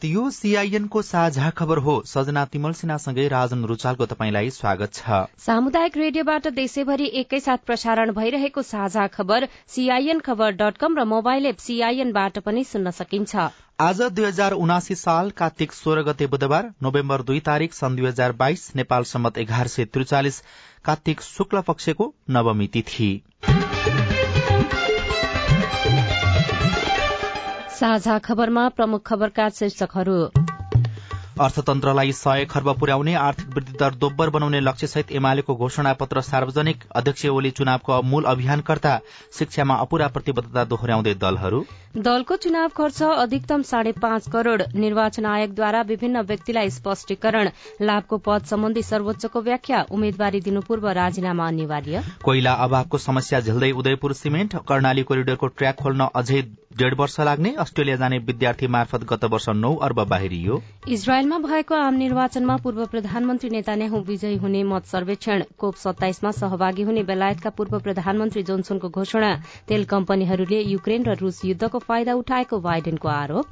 सुप्रभात यो सीआईएनको साझा खबर हो। सजना तिमल सिन्हासँगै राजन रुचालको तपाईँलाई स्वागत छ। सामुदायिक रेडियोबाट देशैभरि एकैसाथ प्रसारण भइरहेको साझा खबर सीआईएन खबर डट कम र मोबाइल एप सीआईएनबाट पनि सुन्न सकिन्छ। आज दुई हजार उनासी साल कार्तिक सोह्र गते बुधबार नोभेम्बर दुई तारीक सन् दुई हजार बाइस नेपाल सम्मत एघार सय त्रिचालिस कार्तिक शुक्ल पक्षको नवमी तिथि। साझा खबरमा प्रमुख खबरका शीर्षकहरू। अर्थतन्त्रलाई सय खर्ब पुर्याउने आर्थिक वृद्धि दर दोब्बर बनाउने लक्ष्यसहित एमालेको घोषणा पत्र सार्वजनिक। अध्यक्ष ओली चुनावको मूल अभियानकर्ता शिक्षामा अपूरा प्रतिबद्धता दोहोर्याउँदै दलहरू। दलको चुनाव खर्च अधिकतम साढे पाँच करोड़। निर्वाचन आयोगद्वारा विभिन्न व्यक्तिलाई स्पष्टीकरण। लाभको पद सम्बन्धी सर्वोच्चको व्याख्या उम्मेद्वारी दिनु पूर्व राजीनामा अनिवार्य। कोइला अभावको समस्या झेल्दै उदयपुर सिमेन्ट कर्णाली कोरिडोरको ट्र्याक खोल्न अझै डेढ़ वर्ष लाग्ने। अस्ट्रेलिया जाने विद्यार्थी मार्फत गत वर्ष नौ अर्ब बाहिरियो। इजरायलमा भएको आम निर्वाचनमा पूर्व प्रधानमन्त्री नेतान्याहु विजयी हुने मत सर्वेक्षण। कोप सत्ताइसमा सहभागी हुने बेलायतका पूर्व प्रधानमन्त्री जोन्सनको घोषणा। तेल कम्पनीहरूले युक्रेन र रूस युद्धको फाइदा उठाएको बाइडेनको आरोप।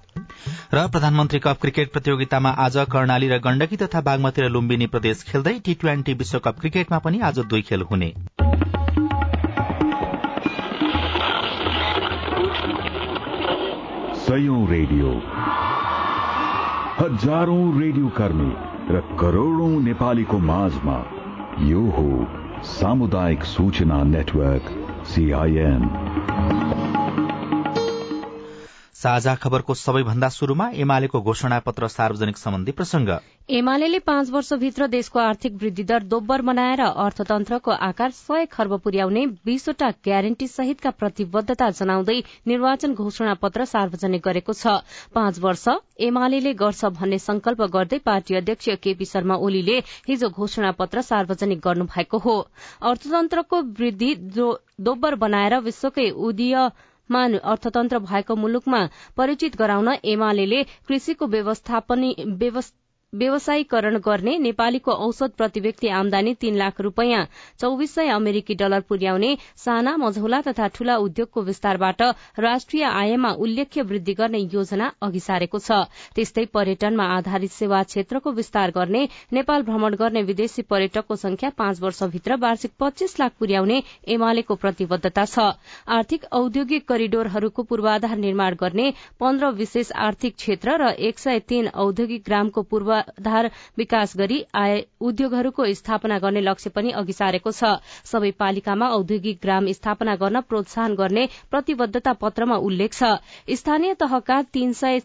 र प्रधानमन्त्री कप क्रिकेट प्रतियोगितामा आज कर्णाली र गण्डकी तथा बागमती र लुम्बिनी प्रदेश खेल्दै टी ट्वेन्टी विश्वकप क्रिकेटमा पनि आज दुई खेल हुने। रेडियो। हजारौं रेडियो कर्मी र करोड़ौं नेपालीको माझमा यो हो सामुदायिक सूचना नेटवर्क सीआईएन साझा खबरको सबैभन्दा शुरूमा एमालेको घोषणा पत्र सार्वजनिक सम्बन्धी प्रसंग एमाले पाँच वर्षभित्र देशको आर्थिक वृद्धि दर दोब्बर बनाएर अर्थतन्त्रको आकार सय खर्ब पुर्याउने बीसवटा ग्यारेन्टी सहितका प्रतिबद्धता जनाउँदै निर्वाचन घोषणा पत्र सार्वजनिक गरेको छ। पाँच वर्ष एमाले गर्छ भन्ने संकल्प गर्दै पार्टी अध्यक्ष केपी शर्मा ओलीले हिजो घोषणा पत्र सार्वजनिक गर्नुभएको हो। अर्थतन्त्रको वृद्धि दोब्बर बनाएर विश्वकै उदीय मान अर्थतन्त्र भएको मुलुकमा परिचित गराउन एमाले कृषिको व्यवस्थापन व्यवसायीकरण गर्ने नेपालीको औसत प्रति व्यक्ति आमदानी तीन लाख रूपियाँ चौविस सय अमेरिकी डलर पुर्याउने साना मझौला तथा ठूला उद्योगको विस्तारबाट राष्ट्रिय आयमा उल्लेख्य वृद्धि गर्ने योजना अघि सारेको छ। त्यस्तै पर्यटनमा आधारित सेवा क्षेत्रको विस्तार गर्ने नेपाल भ्रमण गर्ने विदेशी पर्यटकको संख्या पाँच वर्षभित्र वार्षिक पच्चीस लाख पुर्याउने एमालेको प्रतिबद्धता छ। आर्थिक औद्योगिक करिडोरहरूको पूर्वाधार निर्माण गर्ने पन्ध्र विशेष आर्थिक क्षेत्र र एक सय तीन औद्योगिक ग्रामको पूर्व पूर्वाधार विकास गरी उद्योगहरूको स्थापना गर्ने लक्ष्य पनि अघि सारेको छ। सबै पालिकामा औद्योगिक ग्राम स्थापना गर्न प्रोत्साहन गर्ने प्रतिबद्धता पत्रमा उल्लेख छ। स्थानीय तहका तीन सय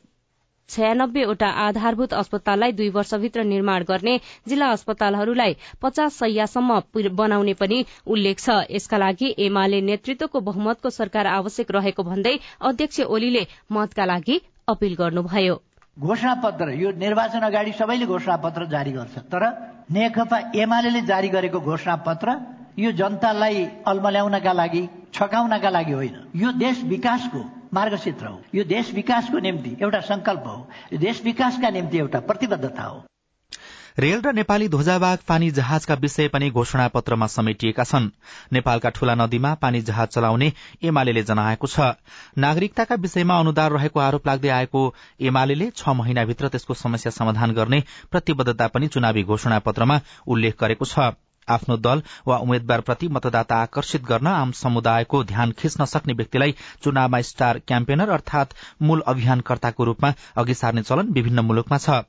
छयानब्बेवटा आधारभूत अस्पताललाई दुई वर्षभित्र निर्माण गर्ने जिल्ला अस्पतालहरूलाई पचास सयसम्म बनाउने पनि उल्लेख छ। यसका लागि एमाले नेतृत्वको बहुमतको सरकार आवश्यक रहेको भन्दै अध्यक्ष ओलीले मतका लागि अपील गर्नुभयो। घोषणा पत्र यो निर्वाचन अगाडि सबैले घोषणा पत्र जारी गर्छ। तर नेकपा एमाले जारी गरेको घोषणा पत्र यो जनतालाई अल्मल्याउनका लागि छकाउनका लागि होइन। यो देश विकासको मार्गचित्र हो। यो देश विकासको निम्ति एउटा संकल्प हो। यो देश विकासका निम्ति एउटा प्रतिबद्धता हो। रेल र नेपाली ध्वजाबाग पानी जहाजका विषय पनि घोषणा पत्रमा समेटिएका छन्। नेपालका ठूला नदीमा पानी जहाज चलाउने एमाले जनाएको छ। नागरिकताका विषयमा अनुदार रहेको आरोप लाग्दै आएको एमाले छ महिनाभित्र त्यसको समस्या समाधान गर्ने प्रतिबद्धता पनि चुनावी घोषणा पत्रमा उल्लेख गरेको छ। आफ्नो दल वा उम्मेद्वारप्रति मतदाता आकर्षित गर्न आम समुदायको ध्यान खिच्न सक्ने व्यक्तिलाई चुनावमा स्टार क्याम्पेनर अर्थात मूल अभियानकर्ताको रूपमा अघि सार्ने चलन विभिन्न मुलुकमा छ।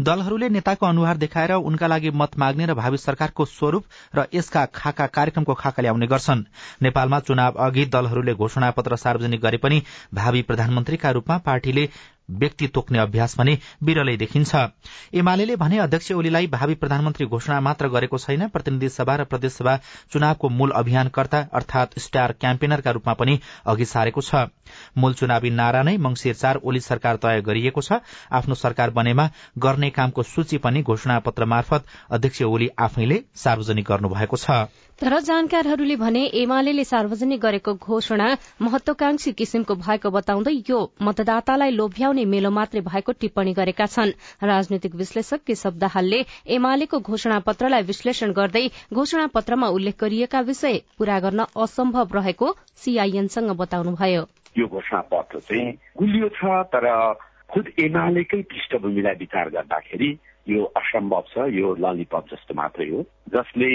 दलहरूले नेताको अनुहार देखाएर उनका लागि मत माग्ने र भावी सरकारको स्वरूप र यसका खाका कार्यक्रमको खाका ल्याउने गर्छन्। नेपालमा चुनाव अघि दलहरूले घोषणा पत्र सार्वजनिक गरे पनि भावी प्रधानमन्त्रीका रूपमा पार्टीले व्यक्ति तोक्ने अभ्यास भने विरलै देखिन्छ। एमाले भने अध्यक्ष ओलीलाई भावी प्रधानमन्त्री घोषणा मात्र गरेको छैन। प्रतिनिधि सभा र प्रदेशसभा चुनावको मूल अभियानकर्ता अर्थात स्टार क्याम्पेनरका रूपमा पनि अघि सारेको छ। मूल चुनावी नारा नै मंगिर चार ओली सरकार तय गरिएको छ। आफ्नो सरकार बनेमा गर्ने कामको सूची पनि घोषणा पत्र मार्फत अध्यक्ष ओली आफैले सार्वजनिक गर्नुभएको छ। तर जानकारहरूले भने एमाले सार्वजनिक गरेको घोषणा महत्वाकांक्षी किसिमको भएको बताउँदै यो मतदातालाई लोभ्याउने मेलो मात्रै भएको टिप्पणी गरेका छन्। राजनैतिक विश्लेषक केशव दाहालले एमालेको घोषणा पत्रलाई विश्लेषण गर्दै घोषणा पत्रमा उल्लेख गरिएका विषय पूरा गर्न असम्भव रहेको सीआईएनसँग बताउनुभयो। यो घोषणा पत्र चाहिँ गुलियो छ तर खुद एमालेकै पृष्ठभूमिलाई विचार गर्दाखेरि यो असम्भव छ यो ललिपप जस्तो मात्रै हो। जसले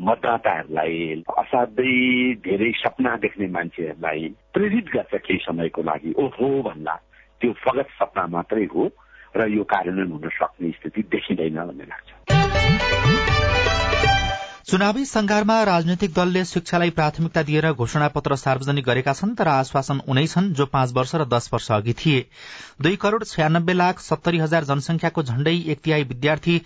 मतदाताहरूलाई असाध्यै धेरै सपना देख्ने मान्छेहरूलाई प्रेरित गर्छ केही समयको लागि। ओहो भन्दा त्यो फगत सपना मात्रै हो र यो कार्यान्वयन हुन सक्ने स्थिति देखिँदैन भन्ने लाग्छ। चुनावी संघारमा राजनैतिक दलले शिक्षालाई प्राथमिकता दिएर घोषणा पत्र सार्वजनिक गरेका छन् तर आश्वासन उनै छन् जो पाँच वर्ष र दश वर्ष अघि थिए। दुई करोड़ छयानब्बे लाख सत्तरी हजार जनसंख्याको झण्डै एक तिहाई विद्यार्थी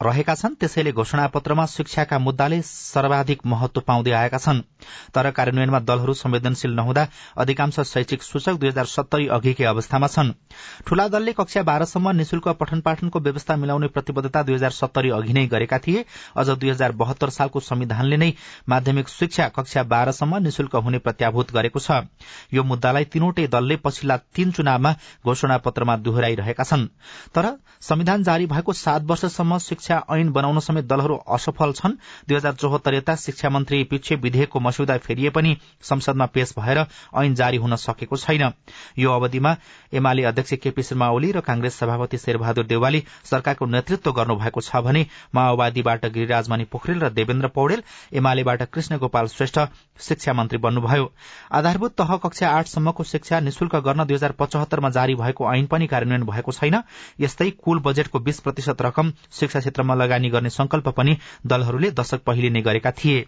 रहेका छन्। त्यसैले घोषणापत्रमा शिक्षाका मुद्दाले सर्वाधिक महत्व पाउँदै आएका छन्। तर कार्यान्वयनमा दलहरू संवेदनशील नहुँदा अधिकांश शैक्षिक सूचक दुई हजार सत्तरी अघिकै अवस्थामा छन्। ठूला दलले कक्षा बाह्रसम्म निशुल्क पठन पाठनको व्यवस्था मिलाउने प्रतिबद्धता दुई हजार सत्तरी अघि नै गरेका थिए। अझ दुई हजार बहत्तर सालको संविधानले नै माध्यमिक शिक्षा कक्षा बाह्रसम्म निशुल्क हुने प्रत्याभूत गरेको छ। यो मुद्दालाई तीनवटै दलले पछिल्ला तीन चुनावमा घोषणा पत्रमा दोहोऱ्याइरहेका छन्। तर संविधान जारी भएको सात वर्षसम्म शिक्षा ऐन बनाउन समेत दलहरू असफल छन्। दुई हजार चौहत्तर यता शिक्षा मन्त्री पछि विधेयकको मस्यौदा फेरिए पनि संसदमा पेश भएर ऐन जारी हुन सकेको छैन। यो अवधिमा एमाले अध्यक्ष केपी शर्मा ओली र कांग्रेस सभापति शेरबहादुर देवाली सरकारको नेतृत्व गर्नुभएको छ भने माओवादीबाट गिरिराजमणि पोखरेल र देवेन्द्र पौडेल एमालेबाट कृष्ण गोपाल श्रेष्ठ शिक्षा मन्त्री बन्नुभयो। आधारभूत तह कक्षा आठसम्मको शिक्षा निशुल्क गर्न दुई हजार पचहत्तरमा जारी भएको ऐन पनि कार्यान्वयन भएको छैन। यस्तै कुल बजेटको बीस प्रतिशत रकम शिक्षा क्षेत्रमा लगानी गर्ने संकल्प पनि दलहरूले दशक पहिले नै गरेका थिए।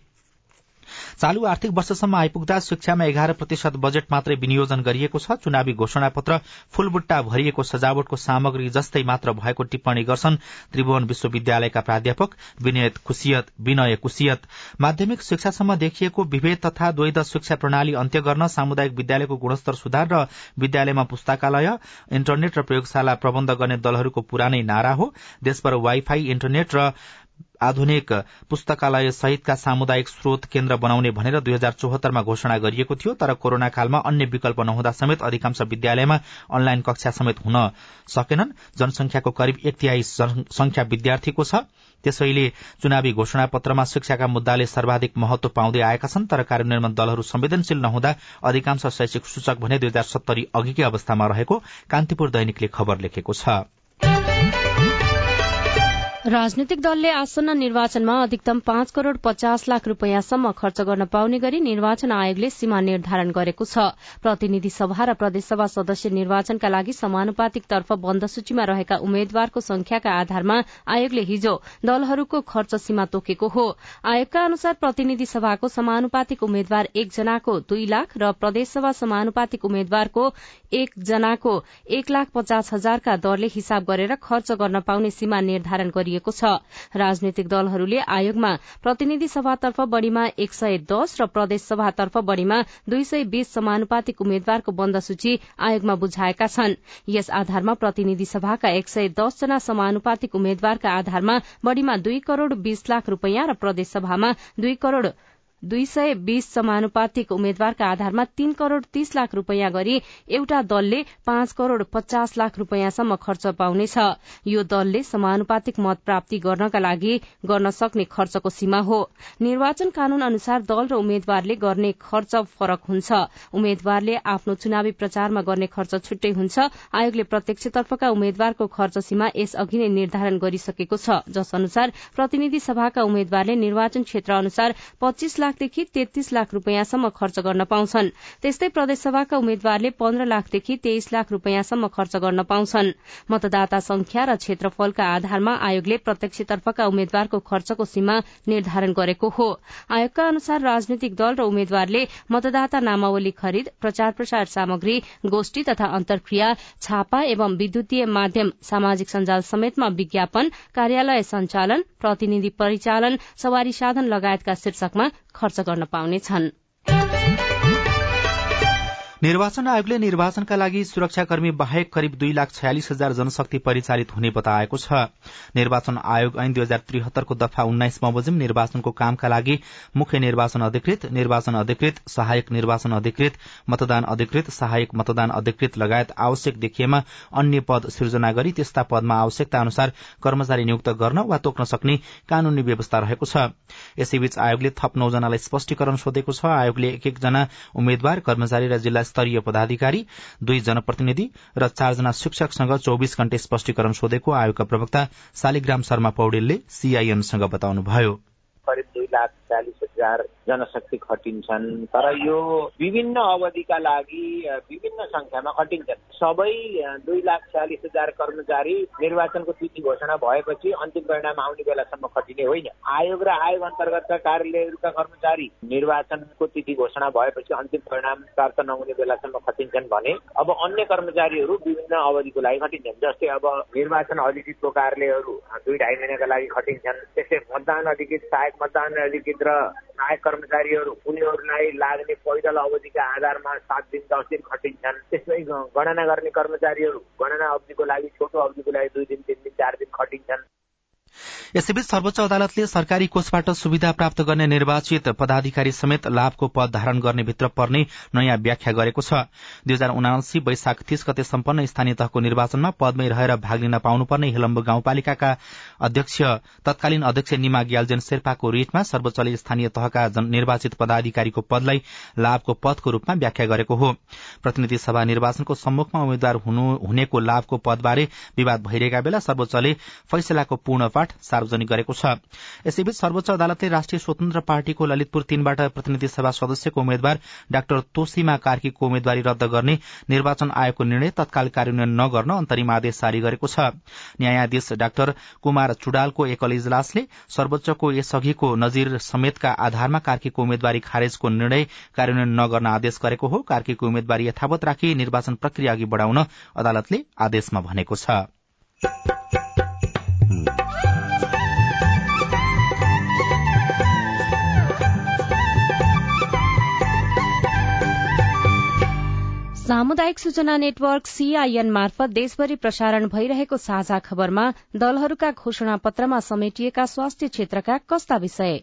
चालू आर्थिक वर्षसम्म आइपुग्दा शिक्षामा एघार प्रतिशत बजेट मात्रै विनियोजन गरिएको छ। चुनावी घोषणा पत्र फूलबुट्टा भरिएको सजावटको सामग्री जस्तै मात्र भएको टिप्पणी गर्छन् त्रिभुवन विश्वविद्यालयका प्राध्यापक विनय कुसियत। माध्यमिक शिक्षासम्म देखिएको विभेद तथा द्वैध शिक्षा प्रणाली अन्त्य गर्न सामुदायिक विद्यालयको गुणस्तर सुधार र विद्यालयमा पुस्तकालय इन्टरनेट र प्रयोगशाला प्रबन्ध गर्ने दलहरूको पुरानै नारा हो। देशभर वाईफाई इन्टरनेट र आधुनिक पुस्तकालय सहितका सामुदायिक स्रोत केन्द्र बनाउने भनेर दुई हजार चौहत्तरमा घोषणा गरिएको थियो तर कोरोना कालमा अन्य विकल्प नहुँदा समेत अधिकांश विद्यालयमा अनलाइन कक्षा समेत हुन सकेनन्। जनसंख्याको करिब एक तिहाई संख्या विद्यार्थीको छ। त्यसैले चुनावी घोषणा पत्रमा शिक्षाका मुद्दाले सर्वाधिक महत्व पाउँदै आएका छन् तर कार्यान्वयनमा दलहरू संवेदनशील नहुँदा अधिकांश शैक्षिक सूचक भने दुई हजार सत्तरी अघिकै अवस्थामा रहेको कान्तिपुर दैनिकले खबर लेखेको छ। राजनैतिक दलले आसन्न निर्वाचनमा अधिकतम पाँच करोड़ पचास लाख रूपियाँसम्म खर्च गर्न पाउने गरी निर्वाचन आयोगले सीमा निर्धारण गरेको छ। प्रतिनिधि सभा र प्रदेशसभा सदस्य निर्वाचनका लागि समानुपातिक तर्फ बन्द सूचीमा रहेका उम्मेद्वारको संख्याका आधारमा आयोगले हिजो दलहरूको खर्च सीमा तोकेको हो। आयोगका अनुसार प्रतिनिधि सभाको समानुपातिक उम्मेद्वार एकजनाको दुई लाख र प्रदेशसभा समानुपातिक उम्मेद्वारको एक जनाको एक लाख पचास हजारका दरले हिसाब गरेर खर्च गर्न पाउने सीमा निर्धारण गरिएको गरिएको छ। राजनैतिक दलहरूले आयोगमा प्रतिनिधि सभातर्फ बढ़ीमा एक सय दश र प्रदेश सभातर्फ बढ़ीमा दुई सय बीस समानुपातिक उम्मेद्वारको बन्द सूची आयोगमा बुझाएका छन्। यस आधारमा प्रतिनिधि सभाका एक सय दश जना समानुपातिक उम्मेद्वारका आधारमा बढ़ीमा दुई करोड़ बीस लाख रूपियाँ र प्रदेश सभामा दुई करोड़ दुई सय बीस समानुपातिक उम्मेद्वारका आधारमा तीन करोड़ तीस लाख रूपियाँ गरी एउटा दलले पाँच करोड़ पचास लाख रूपियाँसम्म खर्च पाउनेछ। यो दलले समानुपातिक मत प्राप्ति गर्नका लागि गर्न सक्ने खर्चको सीमा हो। निर्वाचन कानून अनुसार दल र उम्मेद्वारले गर्ने खर्च फरक हुन्छ। उम्मेद्वारले आफ्नो चुनावी प्रचारमा गर्ने खर्च छुट्टै हुन्छ। आयोगले प्रत्यक्षतर्फका उम्मेद्वारको खर्च सीमा यस अघि नै निर्धारण गरिसकेको छ। जस अनुसार प्रतिनिधि सभाका उम्मेद्वारले निर्वाचन क्षेत्र अनुसार पच्चीस लाखदेखि तेत्तीस लाख रूपियाँसम्म खर्च गर्न पाउँछन्। त्यस्तै प्रदेशसभाका उम्मेद्वारले पन्ध्र लाखदेखि तेइस लाख रूपियाँसम्म खर्च गर्न पाउँछन्। मतदाता संख्या र क्षेत्रफलका आधारमा आयोगले प्रत्यक्षतर्फका उम्मेद्वारको खर्चको सीमा निर्धारण गरेको हो। आयोगका अनुसार राजनैतिक दल र उम्मेद्वारले मतदाता नामावली खरिद प्रचार प्रसार सामग्री गोष्ठी तथा अन्तर्क्रिया छापा एवं विद्युतीय माध्यम सामाजिक सञ्जाल समेतमा विज्ञापन कार्यालय सञ्चालन प्रतिनिधि परिचालन सवारी साधन लगायतका शीर्षकमा खर्च गर्न पाउनेछन्। निर्वाचन आयोगले निर्वाचनका लागि सुरक्षाकर्मी बाहेक करिब दुई लाख छयालिस हजार जनशक्ति परिचालित हुने बताएको छ। निर्वाचन आयोग ऐन दुई हजार त्रिहत्तरको दफा उन्नाइस बमोजिम निर्वाचनको कामका लागि मुख्य निर्वाचन अधिकृत निर्वाचन अधिकृत सहायक निर्वाचन अधिकृत मतदान अधिकृत सहायक मतदान अधिकृत लगायत आवश्यक देखिएमा अन्य पद सृजना गरी त्यस्ता पदमा आवश्यकता अनुसार कर्मचारी नियुक्त गर्न वा तोक्न सक्ने कानूनी व्यवस्था रहेको छ। यसैबीच आयोगले थप नौजनालाई स्पष्टीकरण सोधेको छ। आयोगले एक एकजना उम्मेद्वार कर्मचारी र जिल्ला स्तरीय पदाधिकारी दुई जनप्रतिनिधि र चारजना शिक्षकसँग चौविस घण्टे स्पष्टीकरण सोधेको आयोगका प्रवक्ता शालिग्राम शर्मा पौडेलले सीआईएनसँग बताउनुभयो। करिब दुई लाख चालिस हजार जनशक्ति खटिन्छन्। तर यो विभिन्न अवधिका लागि विभिन्न संख्यामा खटिन्छन्। सबै दुई लाख चालिस हजार कर्मचारी निर्वाचनको तिथि घोषणा भएपछि अन्तिम परिणाम आउने बेलासम्म खटिने होइन। आयोग र आयोग अन्तर्गतका कार्यालयहरूका कर्मचारी निर्वाचनको तिथि घोषणा भएपछि अन्तिम परिणाम प्राप्त नहुने बेलासम्म खटिन्छन् भने अब अन्य कर्मचारीहरू विभिन्न अवधिको लागि खटिन्छन्। जस्तै अब निर्वाचन अधिकृतको कार्यालयहरू दुई ढाई महिनाका लागि खटिन्छन्। त्यस्तै मतदान अधिकृत सहायक मतदान अधिकृत र सहायक कर्मचारीहरू उनीहरूलाई लाग्ने पैदल अवधिका आधारमा सात दिन दस दिन खटिन्छन्। त्यसमै गणना गर्ने कर्मचारीहरू गणना अवधिको लागि छोटो अवधिको लागि दुई दिन तिन दिन चार दिन खटिन्छन्। यसैबीच सर्वोच्च अदालतले सरकारी कोषबाट सुविधा प्राप्त गर्ने निर्वाचित पदाधिकारी समेत लाभको पद धारण गर्ने भित्र पर्ने नयाँ व्याख्या गरेको छ। दुई हजार उनासी वैशाख तीस गते सम्पन्न स्थानीय तहको निर्वाचनमा पदमै रहेर भाग लिन पाउनुपर्ने हिलम्बु गाउँपालिकाका अध्यक्ष तत्कालीन अध्यक्ष निमा ग्यालजेन शेर्पाको रिटमा सर्वोच्चले स्थानीय तहका निर्वाचित पदाधिकारीको पदलाई लाभको पदको रूपमा व्याख्या गरेको हो। प्रतिनिधि सभा निर्वाचनको सम्मुखमा उम्मेद्वार हुनेको लाभको पदबारे विवाद भइरहेका बेला सर्वोच्चले फैसलाको पूर्ण पाठ सार्वजनिक गरेको छ। यसैबीच सर्वोच्च अदालतले राष्ट्रिय स्वतन्त्र पार्टीको ललितपुर तीनबाट प्रतिनिधि सभा सदस्यको उम्मेद्वार डाक्टर तोसीमा कार्कीको उम्मेद्वारी रद्द गर्ने निर्वाचन आयोगको निर्णय तत्काल कार्यान्वयन नगर्न अन्तरिम आदेश जारी गरेको छ। न्यायाधीश डाक्टर कुमार चुडालको एकल इजलासले सर्वोच्चको यसअघिको नजिर समेतका आधारमा कार्कीको उम्मेद्वारी खारेजको निर्णय कार्यान्वयन नगर्न आदेश गरेको हो। कार्कीको उम्मेद्वारी यथावत राखी निर्वाचन प्रक्रिया अघि बढ़ाउन अदालतले आदेशमा भनेको छ। सामुदायिक सूचना नेटवर्क सीआईएन मार्फत देशभरि प्रसारण भइरहेको साझा खबरमा दलहरूका घोषणा पत्रमा समेटिएका स्वास्थ्य क्षेत्रका कस्ता विषय?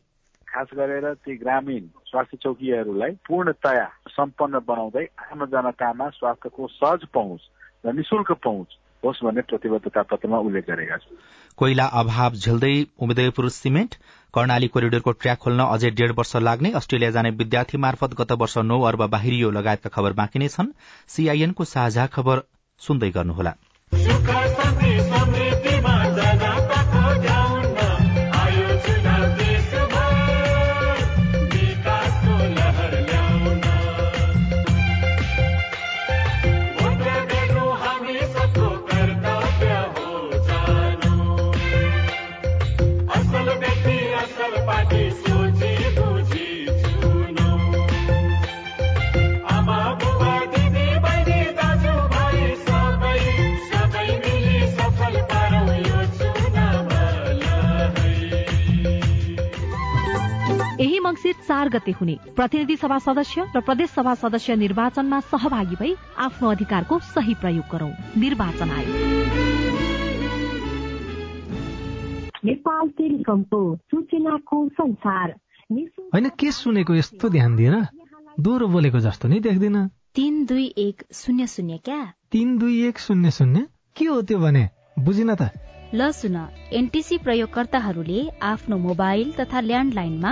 खास गरेर ती ग्रामीण स्वास्थ्य चौकीहरूलाई पूर्णतया सम्पन्न बनाउँदै आम जनतामा स्वास्थ्यको सहज पहुँच र निशुल्क पहुँच होस् भन्ने प्रतिबद्धता पत्रमा उल्लेख गरेका छन्। कोइला अभाव झेल्दै उदयपुर सिमेन्ट कर्णाली कोरिडोरको ट्र्याक खोल्न अझै डेढ़ वर्ष लाग्ने अस्ट्रेलिया जाने विद्यार्थी मार्फत गत वर्ष नौ अर्ब बाहिरियो लगायतका खबर बाँकी नै छन्। सीआईएनको साझा खबर सुन्दै गर्नुहोला। चार गते हुने। प्रतिनिधि सभा सदस्य र प्रदेश सभा सदस्य निर्वाचनमा सहभागी भई आफ्नो अधिकारको सही प्रयोग गरौं। निर्वाचन आयोग। नेपाल टेलिकमको सूचनाको संसार। होइन के सुनेको यस्तो ध्यान दिएर दोहोरो बोलेको जस्तो नै देख्दिन। तिन दुई एक शून्य शून्य क्या? तिन दुई एक शून्य शून्य? के हो त्यो भने? बुझिन त। ल सुन एनटिसी प्रयोगकर्ताहरूले आफ्नो मोबाइल तथा ल्यान्डलाइनमा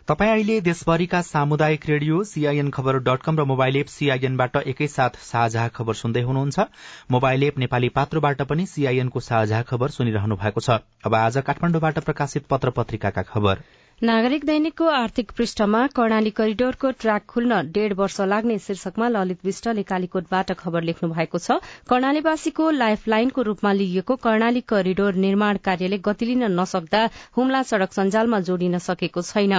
तपाईँ अहिले देशभरिका सामुदायिक radio C I N Khabar dot com र मोबाइल एप सीआईएनबाट एकैसाथ साझा खबर सुन्दै हुनुहुन्छ। मोबाइल एप नेपाली पात्रोबाट पनि सीआईएनको साझा खबर सुनिरहनु भएको छ। अब आज काठमाडौँबाट प्रकाशित पत्र पत्रिकाका खबर। नागरिक दैनिकको आर्थिक पृष्ठमा कर्णाली करिडोरको ट्र्याक खुल्न डेढ़ वर्ष लाग्ने शीर्षकमा ललित विष्टले कालीकोटबाट खबर लेख्नु भएको छ। कर्णालीवासीको लाइफ लाइनको रूपमा लिइएको कर्णाली करिडोर निर्माण कार्यले गति लिन नसक्दा हुम्ला सड़क सञ्जालमा जोडिन सकेको छैन।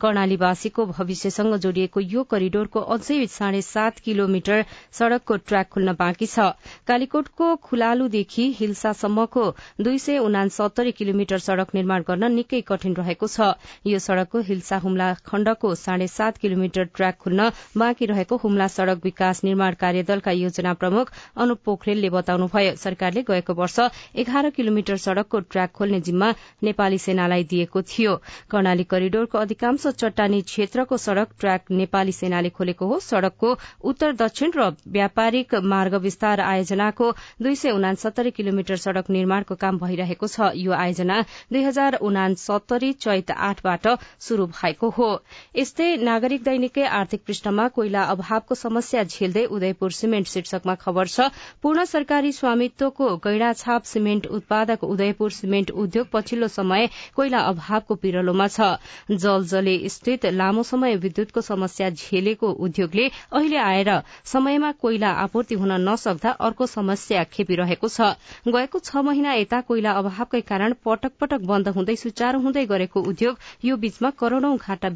कर्णालीवासीको भविष्यसँग जोडिएको यो करिडोरको अझै साढे सात किलोमिटर सड़कको ट्र्याक खुल्न बाँकी छ। कालीकोटको खुलालुदेखि हिल्सासम्मको दुई सय उनासत्तरी किलोमिटर सड़क निर्माण गर्न निकै कठिन रहेको छ। यो सड़कको हिल्सा हुम्ला खण्डको साढे सात किलोमिटर ट्र्याक खुल्न बाँकी रहेको हुम्ला सड़क विकास निर्माण कार्यदलका योजना प्रमुख अनुप पोखरेलले बताउनुभयो। सरकारले गएको वर्ष एघार किलोमिटर सड़कको ट्र्याक खोल्ने जिम्मा नेपाली सेनालाई दिएको थियो। कर्णाली करिडोरको अधिकांश चट्टानी क्षेत्रको सड़क ट्र्याक नेपाली सेनाले खोलेको हो। सड़कको उत्तर दक्षिण र व्यापारिक मार्ग विस्तार आयोजनाको दुई सय उनासत्तरी किलोमिटर सड़क निर्माणको काम भइरहेको छ। यो आयोजना दुई हजार उनासत्तरी चैत आठबाट शुरू भएको हो। यस्तै नागरिक दैनिककै आर्थिक पृष्ठमा कोइला अभावको समस्या झेल्दै उदयपुर सिमेन्ट शीर्षकमा खबर छ पूर्ण सरकारी स्वामित्वको गैड़ाछाप सिमेन्ट उत्पादक उदयपुर सिमेन्ट उद्योग पछिल्लो समय कोइला अभावको पिरलोमा छ। जल जले स्थित लामो समय विद्युतको समस्या झेलेको उद्योगले अहिले आएर समयमा कोइला आपूर्ति हुन नसक्दा अर्को समस्या खेपिरहेको छ। गएको छ महिना यता कोइला अभावकै कारण पटक पटक बन्द हुँदै सुचारू हुँदै गरेको उद्योग यो बीचमा करोड़ौं घाटा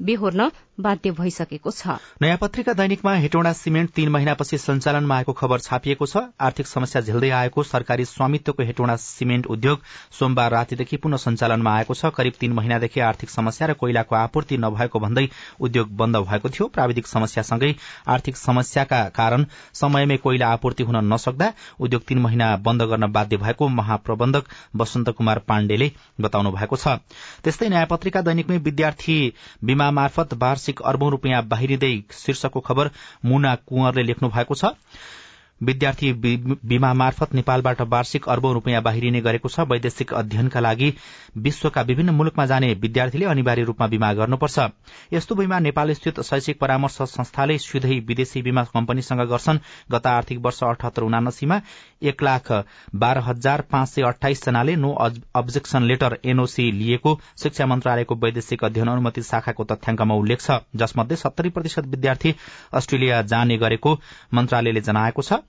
बेहोर्न बाध्य भइसकेको छ। नयाँ पत्रिका दैनिकमा हेटौँडा सिमेन्ट तीन महिनापछि सञ्चालनमा आएको खबर छापिएको छ। आर्थिक समस्या झेल्दै आएको सरकारी स्वामित्वको हेटौँडा सिमेन्ट उद्योग सोमबार रातिदेखि पुनः सञ्चालनमा आएको छ। करिब तीन महिनादेखि आर्थिक समस्या र कोइलाको आपूर्ति नभएको भन्दै उद्योग बन्द भएको थियो। प्राविधिक समस्यासँगै आर्थिक समस्याका कारण समयमै कोइला आपूर्ति हुन नसक्दा उद्योग तीन महिना बन्द गर्न बाध्य भएको महाप्रबन्धक वसन्त कुमार पाण्डेले बताउनु भएको छ। त्यस्तै नयाँ पत्रिका दैनिकमै विद्यार्थी बीमा मार्फत वार्षिक अर्बौं रूपियाँ बाहिरिँदै शीर्षकको खबर मुना कुंवरले लेख्नु भएको छ। विद्यार्थी बीमा मार्फत नेपालबाट वार्षिक अर्बौं रूपियाँ बाहिरिने गरेको छ। वैदेशिक अध्ययनका लागि विश्वका विभिन्न मुलुकमा जाने विद्यार्थीले अनिवार्य रूपमा बीमा गर्नुपर्छ। यस्तो बीमा नेपाल स्थित शैक्षिक परामर्श संस्थाले सिधै विदेशी बीमा कम्पनीसँग गर्छन्। गत आर्थिक वर्ष अठहत्तर उनासीमा एक लाख बाह्र हजार पाँच सय अठाइस जनाले नो अब्जेक्सन लेटर एनओसी लिएको शिक्षा मन्त्रालयको वैदेशिक अध्ययन अनुमति शाखाको तथ्याङ्कमा उल्लेख छ। जसमध्ये सत्तरी प्रतिशत विद्यार्थी अस्ट्रेलिया जाने गरेको मन्त्रालयले जनाएको छ।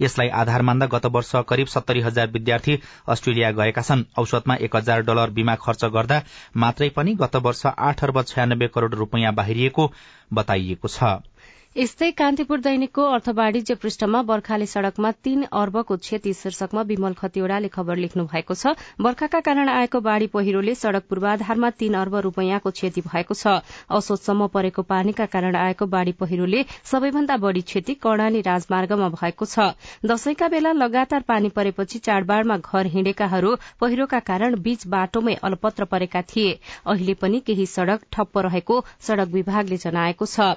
यसलाई आधार मान्दा गत वर्ष करिब सत्तरी हजार विद्यार्थी अस्ट्रेलिया गएका छन्। औसतमा एक हजार डलर बीमा खर्च गर्दा मात्रै पनि गत वर्ष आठ अर्ब छयानब्बे करोड़ रूपियाँ बाहिरिएको बताइएको छ। यस्तै कान्तिपुर दैनिकको अर्थ वाणिज्य पृष्ठमा बर्खाले सड़कमा तीन अर्बको क्षति शीर्षकमा विमल खतिवड़ाले खबर लेख्नु भएको छ। बर्खाका कारण आएको बाढ़ी पहिरोले सड़क पूर्वाधारमा तीन अर्ब रूपियाँको क्षति भएको छ। औसतसम्म परेको पानीका कारण आएको बाढ़ी पहिरोले सबैभन्दा बढ़ी क्षति कर्णाली राजमार्गमा भएको छ। दशैंका बेला लगातार पानी परेपछि चाडबाड़मा घर हिँडेकाहरू पहिरोका कारण बीच बाटोमै अलपत्र परेका थिए। अहिले पनि केही सड़क ठप्प रहेको सड़क विभागले जनाएको छ।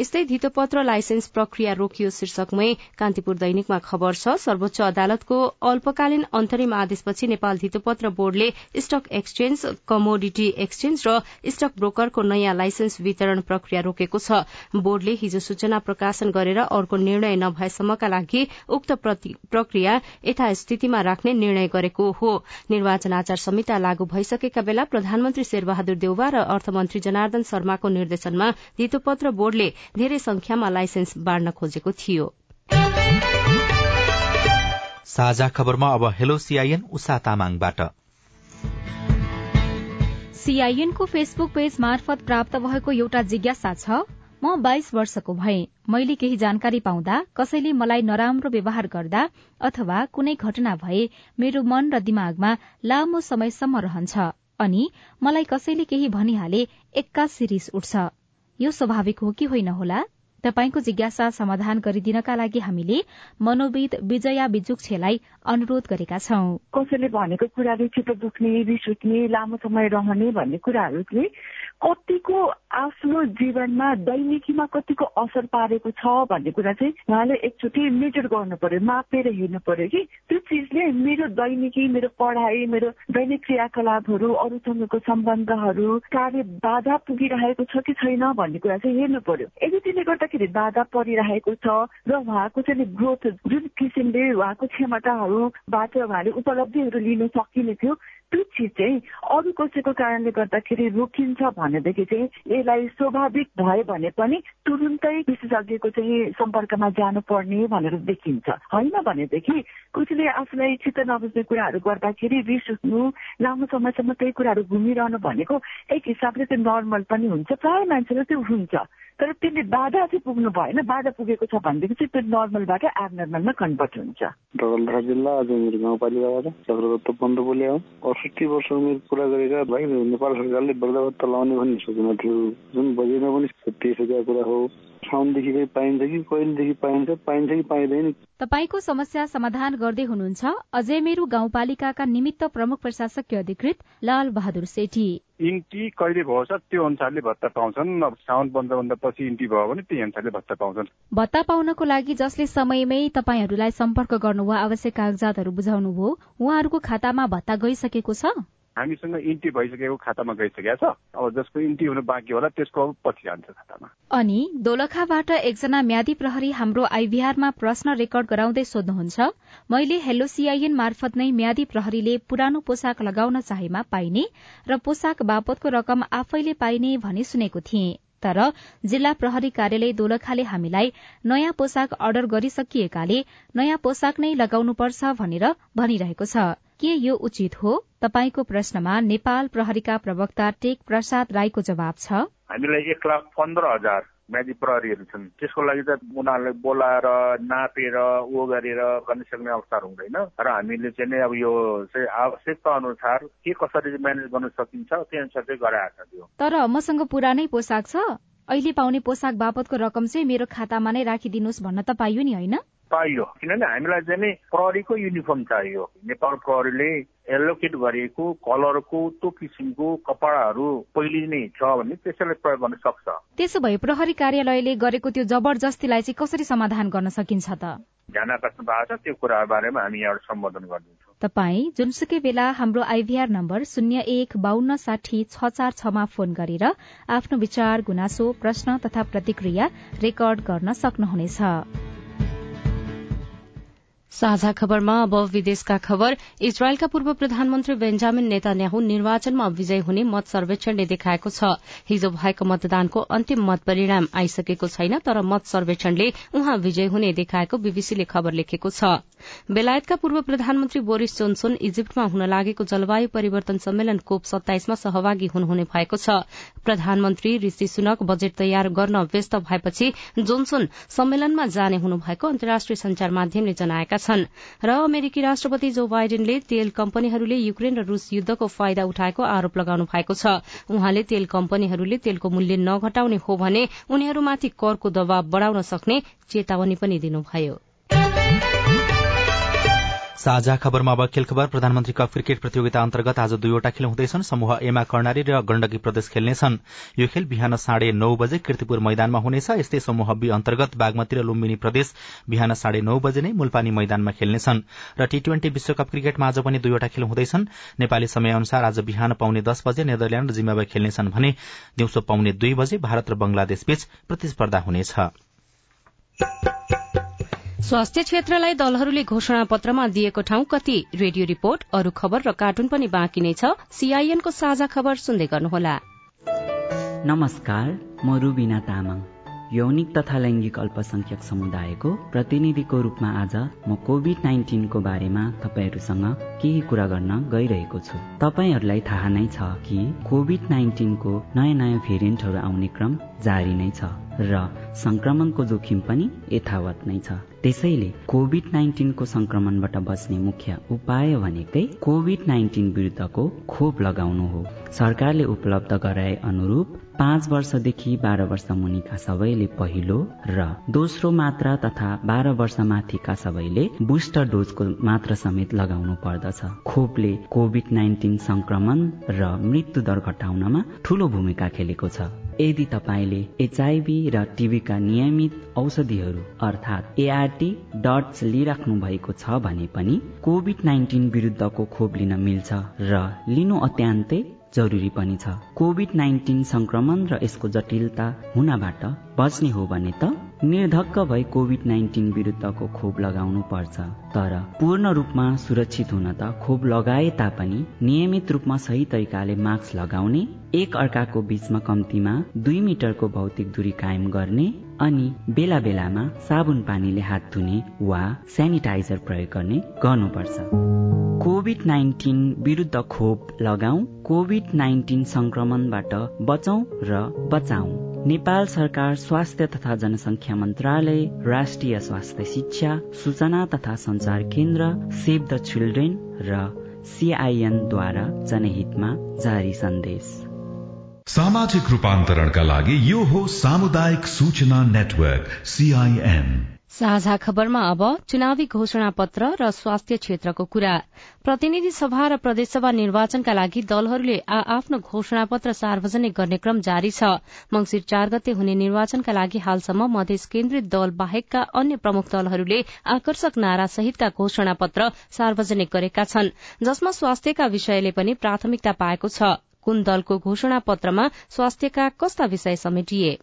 यस्तै धितोपत्र लाइसेन्स प्रक्रिया रोकियो शीर्षकमै कान्तिपुर दैनिकमा खबर छ सर्वोच्च अदालतको अल्पकालीन अन्तरिम आदेशपछि नेपाल धितोपत्र बोर्डले स्टक एक्सचेन्ज कमोडिटी एक्सचेन्ज र स्टक ब्रोकरको नयाँ लाइसेन्स वितरण प्रक्रिया रोकेको छ। बोर्डले हिजो सूचना प्रकाशन गरेर अर्को निर्णय नभएसम्मका लागि उक्त प्रक्रिया यथास्थितिमा राख्ने निर्णय गरेको हो। निर्वाचन आचार संहिता लागू भइसकेका बेला प्रधानमन्त्री शेरबहादुर देउवा र अर्थमन्त्री जनार्दन शर्माको निर्देशनमा धितोपत्र बोर्डले धेरै संख्यामा लाइसेन्स बाँड्न खोजेको थियो। साझा खबरमा अब हेलो सीआईएन उषा तामाङबाट। सीआईएनको फेसबुक पेज मार्फत प्राप्त भएको एउटा जिज्ञासा छ म बाइस वर्षको भए। मैले केही जानकारी पाउँदा कसैले मलाई नराम्रो व्यवहार गर्दा अथवा कुनै घटना भए मेरो मन र दिमागमा लामो समयसम्म रहन्छ अनि मलाई कसैले केही भनिहाले एक्कासी रिस उठ्छ। यो स्वाभाविक हो कि होइन होला? तपाईँको जिज्ञासा समाधान गरिदिनका लागि हामीले मनोविद विजया बिजुक्छेलाई अनुरोध गरेका छौं। कसैले भनेको कुराले चित्त दुख्ने रिस उठ्ने लामो समय रहने भन्ने कुराहरूले कतिको आफ्नो जीवनमा दैनिकीमा कतिको असर पारेको छ भन्ने कुरा चाहिँ उहाँले एकचोटि मेजर गर्नु पर्यो मापेर हेर्नु पर्यो कि त्यो चिजले मेरो दैनिकी मेरो पढाइ मेरो दैनिक क्रियाकलापहरू अरूसँगको सम्बन्धहरू कार्य बाधा पुगिरहेको छ कि छैन भन्ने कुरा चाहिँ हेर्नु पर्यो यदि त्यसले गर्दाखेरि बाधा परिरहेको छ र उहाँको चाहिँ ग्रोथ जुन किसिमले उहाँको क्षमताहरूबाट उहाँले उपलब्धिहरू लिन सकिने थियो त्यो चिज चाहिँ अरू कसैको कारणले गर्दाखेरि रोकिन्छ भनेदेखि चाहिँ यसलाई स्वाभाविक भयो भने पनि तुरुन्तै विशेषज्ञको चाहिँ सम्पर्कमा जानुपर्ने भनेर देखिन्छ। होइन भनेदेखि कसैले आफूलाई चित्त नबुझ्ने कुराहरू गर्दाखेरि रिस उठ्नु लामो समयसम्म त्यही कुराहरू घुमिरहनु भनेको एक हिसाबले चाहिँ नर्मल पनि हुन्छ। प्रायः मान्छेलाई त्यो हुन्छ। तर त्यसले बाधा चाहिँ पुग्नु भएन बाधा पुगेको छ भनेदेखि चाहिँ त्यो नर्मलबाट एबनर्मलमा कन्भर्ट हुन्छ। डगलधरा जिल्ला अजमेर गाउँपालिकाबाट चक्रदत्त पन्त बोले हो। अठसठी वर्ष उमेर पुरा गरेका भाइ नेपाल सरकारले वृद्ध भत्ता लाउने भन्ने सोचेन थियो। जुन बजेटमा पनि तेइस हजार कुरा हो। साउनदेखि पाइन्छ कि कहिलेदेखि पाइन्छ पाइन्छ कि पाइँदैन। तपाईँको समस्या समाधान गर्दै हुनुहुन्छ अझै मेरो गाउँपालिकाका निमित्त प्रमुख प्रशासकीय अधिकृत लाल बहादुर सेठी। इन्टी कहिले भयो छ त्यो अनुसारले भत्ता पाउँछन्। अब साउन बन्द पछि इन्टी भयो भने त्यही अनुसारले भत्ता पाउँछन्। भत्ता पाउनको लागि जसले समयमै तपाईँहरूलाई सम्पर्क गर्नु वा आवश्यक कागजातहरू बुझाउनु भयो उहाँहरूको खातामा भत्ता गइसकेको छ? हामीसँग इन्टी भइसकेको खातामा गइसकेको छ। अब जसको इन्टी हुनु बाँकी होला त्यसको अब पछि जान्छ खातामा। अनि दोलखाबाट एकजना म्यादी प्रहरी हाम्रो आइभीआरमा प्रश्न रेकर्ड गराउँदै सोध्नुहुन्छ मैले हेलो सीआईएन मार्फत नै म्यादी प्रहरीले पुरानो पोसाक लगाउन चाहेमा पाइने र पोसाक बापतको रकम आफैले पाइने भनी सुनेको थिएँ तर जिल्ला प्रहरी कार्यालय दोलखाले हामीलाई नयाँ पोसाक अर्डर गरिसकिएकाले नयाँ पोसाक नै लगाउनुपर्छ भनेर भनिरहेको छ। के यो उचित हो? तपाईँको प्रश्नमा नेपाल प्रहरीका प्रवक्ता टेक प्रसाद राईको जवाब छ। हामीलाई एक लाख पन्ध्र हजार म्यादी प्रहरीहरू छन्। त्यसको लागि त उनीहरूलाई बोलाएर नापेर ऊ गरेर गर्न सक्ने अवसर हुँदैन। र हामीले चाहिँ नै अब यो चाहिँ आवश्यकता अनुसार के कसरी म्यानेज गर्न सकिन्छ त्यही अनुसार चाहिँ गराएको छ त्यो तर मसँग पुरानै पोसाक छ। अहिले पाउने पोसाक बापतको रकम चाहिँ मेरो खातामा नै राखिदिनुहोस् भन्न त पाइयो नि होइन? पाइयो किनभने हामीलाई चाहिँ नि प्रहरीको युनिफर्म चाहियो। नेपाल प्रहरीले एलोकेट गरिएको कलरको त्यो किसिमको कपडाहरू पहिले नै छ भने त्यसैलाई प्रयोग गर्न सक्छ। त्यसो भए प्रहरी कार्यालयले गरेको त्यो जबरजस्तीलाई चाहिँ कसरी समाधान गर्न सकिन्छ त? ध्यान आकर्षण भएको छ त्यो कुराहरू बारेमा हामी यहाँबाट सम्बोधन गरिदिन्छौँ तपाईँ जुनसुकै बेला हाम्रो आइभीआर नम्बर शून्य एक बान्न साठी छ चार छमा फोन गरेर आफ्नो विचार गुनासो प्रश्न तथा प्रतिक्रिया रेकर्ड गर्न सक्नुहुनेछ। साझा खबरमा अब विदेशका खबर। इजरायलका पूर्व प्रधानमन्त्री बेन्जामिन नेतान्याहु निर्वाचनमा विजय हुने मत सर्वेक्षणले देखाएको छ। हिजो भएको मतदानको अन्तिम मत परिणाम आइसकेको छैन तर मत सर्वेक्षणले उहाँ विजय हुने देखाएको बीबीसीले खबर लेखेको छ। बेलायतका पूर्व प्रधानमन्त्री बोरिस जोन्सन इजिप्टमा हुन लागेको जलवायु परिवर्तन सम्मेलन कोप सत्ताइसमा सहभागी हुनुहुने भएको छ। प्रधानमन्त्री ऋषि सुनक बजेट तयार गर्न व्यस्त भएपछि जोन्सन सम्मेलनमा जाने हुनुभएको अन्तर्राष्ट्रिय संचार माध्यमले जनाएका छन्। र अमेरिकी राष्ट्रपति जो बाइडेनले तेल कम्पनीहरूले युक्रेन र रूस युद्धको फाइदा उठाएको आरोप लगाउनु भएको छ। उहाँले तेल कम्पनीहरूले तेलको मूल्य नघटाउने हो भने उनीहरूमाथि करको दबाव बढ़ाउन सक्ने चेतावनी पनि दिनुभयो। साझा खबरमा अब खेल खबर। प्रधानमन्त्री कप क्रिकेट प्रतियोगिता अन्तर्गत आज दुईवटा खेल हुँदैछन्। समूह एमा कर्णाली र गण्डकी प्रदेश खेल्नेछन्। यो खेल बिहान साढे नौ बजे किर्तिपुर मैदानमा हुनेछ। यस्तै समूह बी अन्तर्गत बागमती र लुम्बिनी प्रदेश बिहान साढे नौ बजे नै मुलपानी मैदानमा खेल्नेछन्। र टी ट्वेन्टी विश्वकप क्रिकेटमा आज पनि दुईवटा खेल हुँदैछन्। नेपाली समय अनुसार आज बिहान पाउने दस बजे नेदरल्याण्ड र जिम्बावे खेल्नेछन् भने दिउँसो पाउने दुई बजे भारत र बंगलादेश बीच प्रतिस्पर्धा हुनेछ। स्वास्थ्य क्षेत्रलाई दलहरूले घोषणा पत्रमा दिएको ठाउँ कति? रेडियो रिपोर्ट अरू खबर र कार्टुन पनि बाँकी नै छ। सीआईएनको साझा खबर सुन्दै गर्नुहोला। नमस्कार म रुबिना तामाङ। यौनिक तथा लैङ्गिक अल्पसंख्यक समुदायको प्रतिनिधिको रूपमा आज म कोभिड नाइन्टिनको बारेमा तपाईँहरूसँग केही कुरा गर्न गइरहेको छु। तपाईँहरूलाई थाहा नै छ कि कोभिड नाइन्टिनको नयाँ नयाँ भेरिएन्टहरू आउने क्रम जारी नै छ र संक्रमणको जोखिम पनि यथावत नै छ। त्यसैले कोभिड नाइन्टिनको संक्रमणबाट बच्ने मुख्य उपाय भनेकै कोभिड नाइन्टिन विरुद्धको खोप लगाउनु हो। सरकारले उपलब्ध गराए अनुरूप पाँच वर्षदेखि बाह्र वर्ष मुनिका सबैले पहिलो र दोस्रो मात्रा तथा बाह्र वर्ष माथिका सबैले बुस्टर डोजको मात्रा समेत लगाउनु पर्दछ। खोपले कोभिड नाइन्टिन संक्रमण र मृत्यु दर घटाउनमा ठूलो भूमिका खेलेको छ। यदि तपाईँले एचआईभी र टिभीका नियमित औषधिहरू अर्थात् एआरटी डट्स लिइराख्नु भएको छ भने पनि कोभिड नाइन्टिन विरुद्धको खोप लिन मिल्छ र लिनु अत्यन्तै जरुरी पनि छ। कोभिड नाइन्टिन संक्रमण र यसको जटिलता हुनबाट बच्ने हो भने त निर्धक्क भई कोभिड नाइन्टिन विरुद्धको खोप लगाउनु पर्छ तर पूर्ण रूपमा सुरक्षित हुन त खोप लगाए तापनि नियमित रूपमा सही तरिकाले मास्क लगाउने एक अर्काको बीचमा कम्तीमा दुई मिटरको भौतिक दूरी कायम गर्ने अनि बेला बेलामा साबुन पानीले हात धुने वा सेनिटाइजर प्रयोग गर्ने गर्नुपर्छ। कोभिड नाइन्टिन विरुद्ध खोप लगाऊ कोभिड नाइन्टिन संक्रमणबाट बचौं र बचाऊ नेपाल सरकार स्वास्थ्य तथा जनसङ्ख्या मन्त्रालय राष्ट्रिय स्वास्थ्य शिक्षा सूचना तथा संचार केन्द्र सेभ द चिल्ड्रेन र सिआइएनद्वारा जनहितमा जारी सन्देश। सामाजिक रूपान्तरणका लागि यो हो सामुदायिक सूचना नेटवर्क सीआईएन साझा खबरमा अब चुनावी घोषणा पत्र र स्वास्थ्य क्षेत्रको कुरा। प्रतिनिधि सभा र प्रदेशसभा निर्वाचनका लागि दलहरूले आ आफ्नो घोषणा पत्र सार्वजनिक गर्ने क्रम जारी छ। मंगिर चार गते हुने निर्वाचनका लागि हालसम्म मधेस केन्द्रित दल बाहेकका अन्य प्रमुख दलहरूले आकर्षक नारा सहितका घोषणा पत्र सार्वजनिक गरेका छन् जसमा स्वास्थ्यका विषयले पनि प्राथमिकता पाएको छ। कुन दलको घोषणा पत्रमा स्वास्थ्यका कस्ता विषय समेटिए।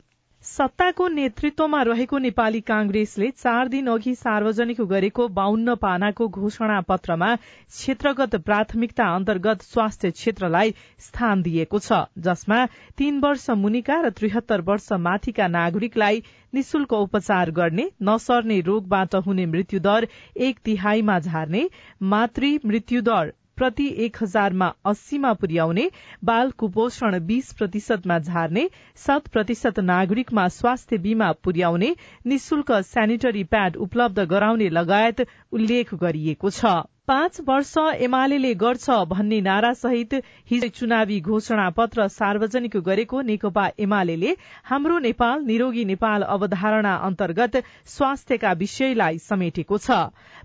सत्ताको नेतृत्वमा रहेको नेपाली कांग्रेसले चार दिन अघि सार्वजनिक गरेको बाहन्न पानाको घोषणा पत्रमा क्षेत्रगत प्राथमिकता अन्तर्गत स्वास्थ्य क्षेत्रलाई स्थान दिएको छ जसमा तीन वर्ष मुनिका र त्रिहत्तर वर्ष माथिका नागरिकलाई निशुल्क उपचार गर्ने नसर्ने रोगबाट हुने मृत्युदर एक तिहाईमा झार्ने मातृ मृत्युदर प्रति एक हजारमा अस्सीमा पुर्याउने बाल कुपोषण बीस प्रतिशतमा झार्ने शत प्रतिशत नागरिकमा स्वास्थ्य बीमा पुर्याउने निशुल्क सेनिटरी प्याड उपलब्ध गराउने लगायत उल्लेख गरिएको छ। पाँच वर्ष एमाले गर्छ भन्ने नारा सहित हिजो चुनावी घोषणा पत्र सार्वजनिक गरेको नेकपा एमाले हाम्रो नेपाल निरोगी नेपाल अवधारणा अन्तर्गत स्वास्थ्यका विषयलाई समेटेको छ।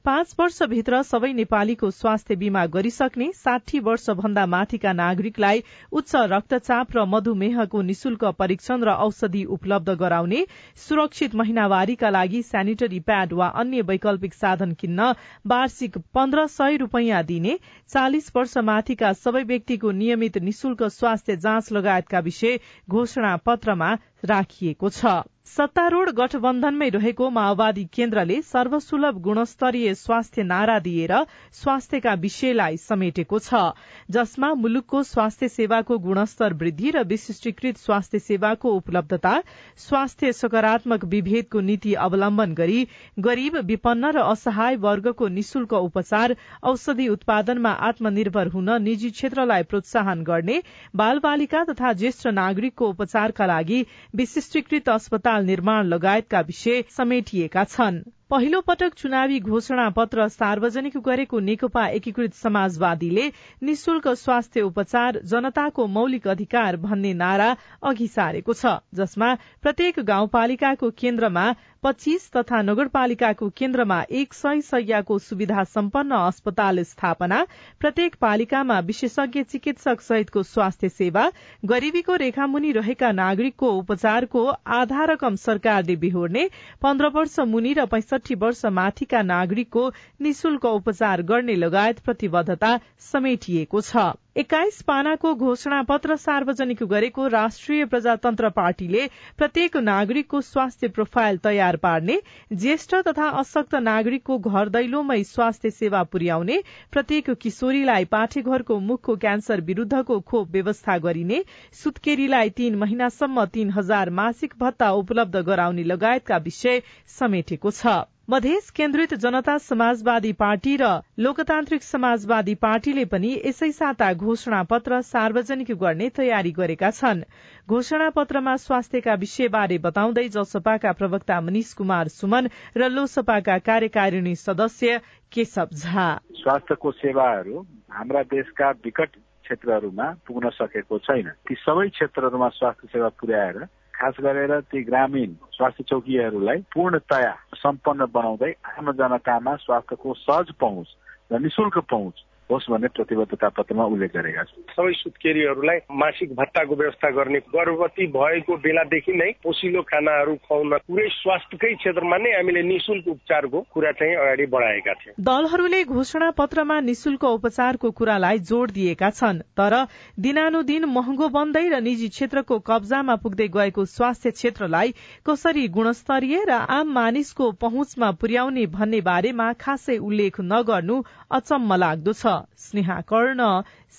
पाँच वर्षभित्र सबै नेपालीको स्वास्थ्य बीमा गरिसक्ने साठी वर्ष भन्दा माथिका नागरिकलाई उच्च रक्तचाप र मधुमेहको निशुल्क परीक्षण र औषधि उपलब्ध गराउने सुरक्षित महिनावारीका लागि सेनिटरी प्याड वा अन्य वैकल्पिक साधन किन्न वार्षिक पन्ध्र सय रूपियाँ दिने चालिस वर्ष माथिका सबै व्यक्तिको नियमित निशुल्क स्वास्थ्य जाँच लगायतका विषय घोषणा पत्रमा राखिएको छ। सत्तारूढ़ गठबन्धनमै रहेको माओवादी केन्द्रले सर्वसुलभ गुणस्तरीय स्वास्थ्य नारा दिएर स्वास्थ्यका विषयलाई समेटेको छ जसमा मुलुकको स्वास्थ्य सेवाको गुणस्तर वृद्धि र विशिष्टीकृत स्वास्थ्य सेवाको उपलब्धता स्वास्थ्य सकारात्मक विभेदको नीति अवलम्बन गरी गरीब विपन्न र असहाय वर्गको निशुल्क उपचार औषधि उत्पादनमा आत्मनिर्भर हुन निजी क्षेत्रलाई प्रोत्साहन गर्ने बाल बालिका तथा ज्येष्ठ नागरिकको उपचारका लागि विशिष्टीकृत अस्पताल निर्माण लगायतका विषय समेटिएका छन्। पहिलो पटक चुनावी घोषणा पत्र सार्वजनिक गरेको नेकपा एकीकृत समाजवादीले निशुल्क स्वास्थ्य उपचार जनताको मौलिक अधिकार भन्ने नारा अघि सारेको छ जसमा प्रत्येक गाउँपालिकाको केन्द्रमा पच्चीस तथा नगरपालिकाको केन्द्रमा एक सय सयको सुविधा सम्पन्न अस्पताल स्थापना प्रत्येक पालिकामा विशेषज्ञ चिकित्सक सहितको स्वास्थ्य सेवा गरीबीको रेखामुनि रहेका नागरिकको उपचारको आधा रकम सरकारले बिहोर्ने पन्ध्र वर्ष मुनि र वर्ष माथिका नागरिकको निशुल्क उपचार गर्ने लगायत प्रतिबद्धता समेटिएको छ। एक्काइस पानाको घोषणा पत्र सार्वजनिक गरेको राष्ट्रिय प्रजातन्त्र पार्टीले प्रत्येक नागरिकको स्वास्थ्य प्रोफाइल तयार पार्ने ज्येष्ठ तथा अशक्त नागरिकको घर दैलोमै स्वास्थ्य सेवा पुर्याउने प्रत्येक किशोरीलाई पाठेघरको मुखको क्यान्सर विरूद्धको खोप व्यवस्था गरिने सुत्केरीलाई तीन महिनासम्म तीन हजार मासिक भत्ता उपलब्ध गराउने लगायतका विषय समेटेको छ। मधेस केन्द्रित जनता समाजवादी पार्टी र लोकतान्त्रिक समाजवादी पार्टीले पनि यसै साता घोषणा पत्र सार्वजनिक गर्ने तयारी गरेका छन्। घोषणा पत्रमा स्वास्थ्यका विषयबारे बताउँदै जसपाका प्रवक्ता मनिष कुमार सुमन र लोसपाका कार्यकारिणी सदस्य केशव झा। स्वास्थ्यको सेवाहरू हाम्रा देशका विकट क्षेत्रहरूमा पुग्न सकेको छैन। ती सबै क्षेत्रहरूमा स्वास्थ्य सेवा पुर्याएर खास गरेर ती ग्रामीण स्वास्थ्य चौकीहरूलाई पूर्णतया सम्पन्न बनाउँदै आम जनतामा स्वास्थ्यको सहज पहुँच र निशुल्क पहुँच होस् भन्ने प्रतिबद्धता पत्रमा उल्लेख गरेका छन्। सबै सुत्केरीहरूलाई मासिक भत्ताको व्यवस्था गर्ने गर्भवती भएको बेलादेखि नै पोसिलो खानाहरू खुवाउन पुरै स्वास्थ्यकै क्षेत्रमा नै हामीले निशुल्क उपचारको कुरा चाहिँ अगाडि बढाएका थियौँ। दलहरूले घोषणा पत्रमा निशुल्क उपचारको कुरालाई जोड़ दिएका छन् तर दिनानुदिन महँगो बन्दै र निजी क्षेत्रको कब्जामा पुग्दै गएको स्वास्थ्य क्षेत्रलाई कसरी गुणस्तरीय र आम मानिसको पहुँचमा पुर्याउने भन्ने बारेमा खासै उल्लेख नगर्नु अचम्म लाग्दो छ। स्नेहा कर्ण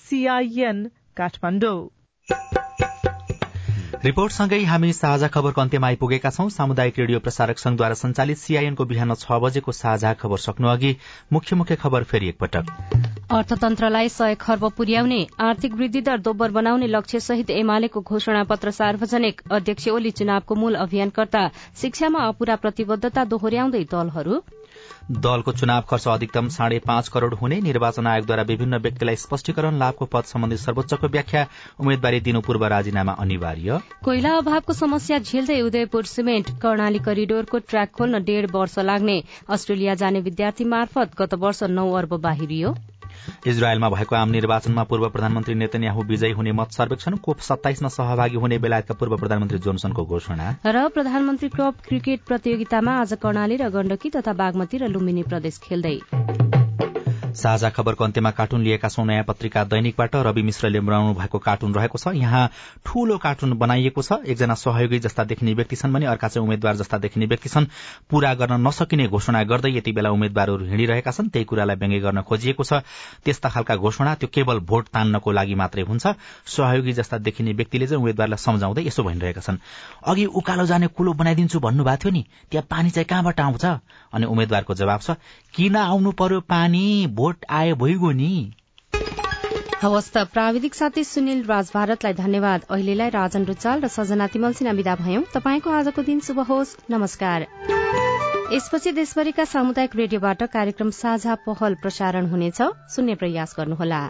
सीआईएन काठमाडौँ रिपोर्टसँगै हामी साझा खबरको अन्त्यमा आइपुगेका छौं। सामुदायिक रेडियो प्रसारक संघद्वारा संचालित सीआईएनको बिहान छ बजेको साझा खबर सक्नु अघि मुख्य मुख्य खबर फेरि एकपटक। अर्थतन्त्रलाई सय खर्ब पुर्याउने आर्थिक वृद्धि दर दोब्बर बनाउने लक्ष्य सहित एमालेको घोषणा पत्र सार्वजनिक अध्यक्ष ओली चुनावको मूल अभियानकर्ता शिक्षामा अपूरा प्रतिबद्धता दोहोर्याउँदै दलहरू दलको चुनाव खर्च अधिकतम साढे पाँच करोड़ हुने निर्वाचन आयोगद्वारा विभिन्न व्यक्तिलाई स्पष्टीकरण लाभको पद सम्बन्धी सर्वोच्चको व्याख्या उम्मेद्वारी दिनु पूर्व राजीनामा अनिवार्य। कोइला अभावको समस्या झेल्दै उदयपुर सिमेन्ट कर्णाली करिडोरको ट्र्याक खोल्न डेढ़ वर्ष लाग्ने। अस्ट्रेलिया जाने विद्यार्थी मार्फत गत वर्ष नौ अर्ब बाहिरियो। इजरायलमा भएको आम निर्वाचनमा पूर्व प्रधानमन्त्री नेतन्याहु विजयी हुने मत सर्वेक्षण कोप सत्ताइसमा सहभागी हुने बेलायतका पूर्व प्रधानमन्त्री जोनसनको घोषणा। र प्रधानमन्त्री कप क्रिकेट प्रतियोगितामा आज कर्णाली र गण्डकी तथा बागमती र लुम्बिनी प्रदेश खेल्दै। साझा खबरको अन्त्यमा कार्टुन लिएका छौं नयाँ पत्रिका दैनिकबाट रवि मिश्रले बनाउनु भएको कार्टुन रहेको छ। यहाँ ठूलो कार्टुन बनाइएको छ। एकजना सहयोगी जस्ता देखिने व्यक्ति छन् भने अर्का चाहिँ उम्मेद्वार जस्ता देखिने व्यक्ति छन्। पूरा गर्न नसकिने घोषणा गर्दै यति बेला उम्मेद्वारहरू हिँडिरहेका छन्। त्यही कुरालाई व्यङ्ग्य गर्न खोजिएको छ। त्यस्ता खालका घोषणा त्यो केवल भोट तान्नको लागि मात्रै हुन्छ। सहयोगी जस्ता देखिने व्यक्तिले चाहिँ उम्मेद्वारलाई सम्झाउँदै यसो भनिरहेका छन्। अघि उकालो जाने कुलो बनाइदिन्छु भन्नुभएको थियो नि। त्यहाँ पानी चाहिँ कहाँबाट आउँछ? अनि उम्मेद्वारको जवाब छ किन आउनु पर्यो पानी? भोट आयो भइगयो नि। हवस् त प्राविधिक साथी सुनिल राज भारतलाई धन्यवाद। अहिलेलाई राजन रुचाल र सजना तिमल सिन्हा विदा भयौं। तपाईँको आजको दिन शुभ होस्। नमस्कार। यसपछि देशभरिका सामुदायिक रेडियोबाट कार्यक्रम साझा पहल प्रसारण हुनेछ। सुन्ने प्रयास गर्नुहोला।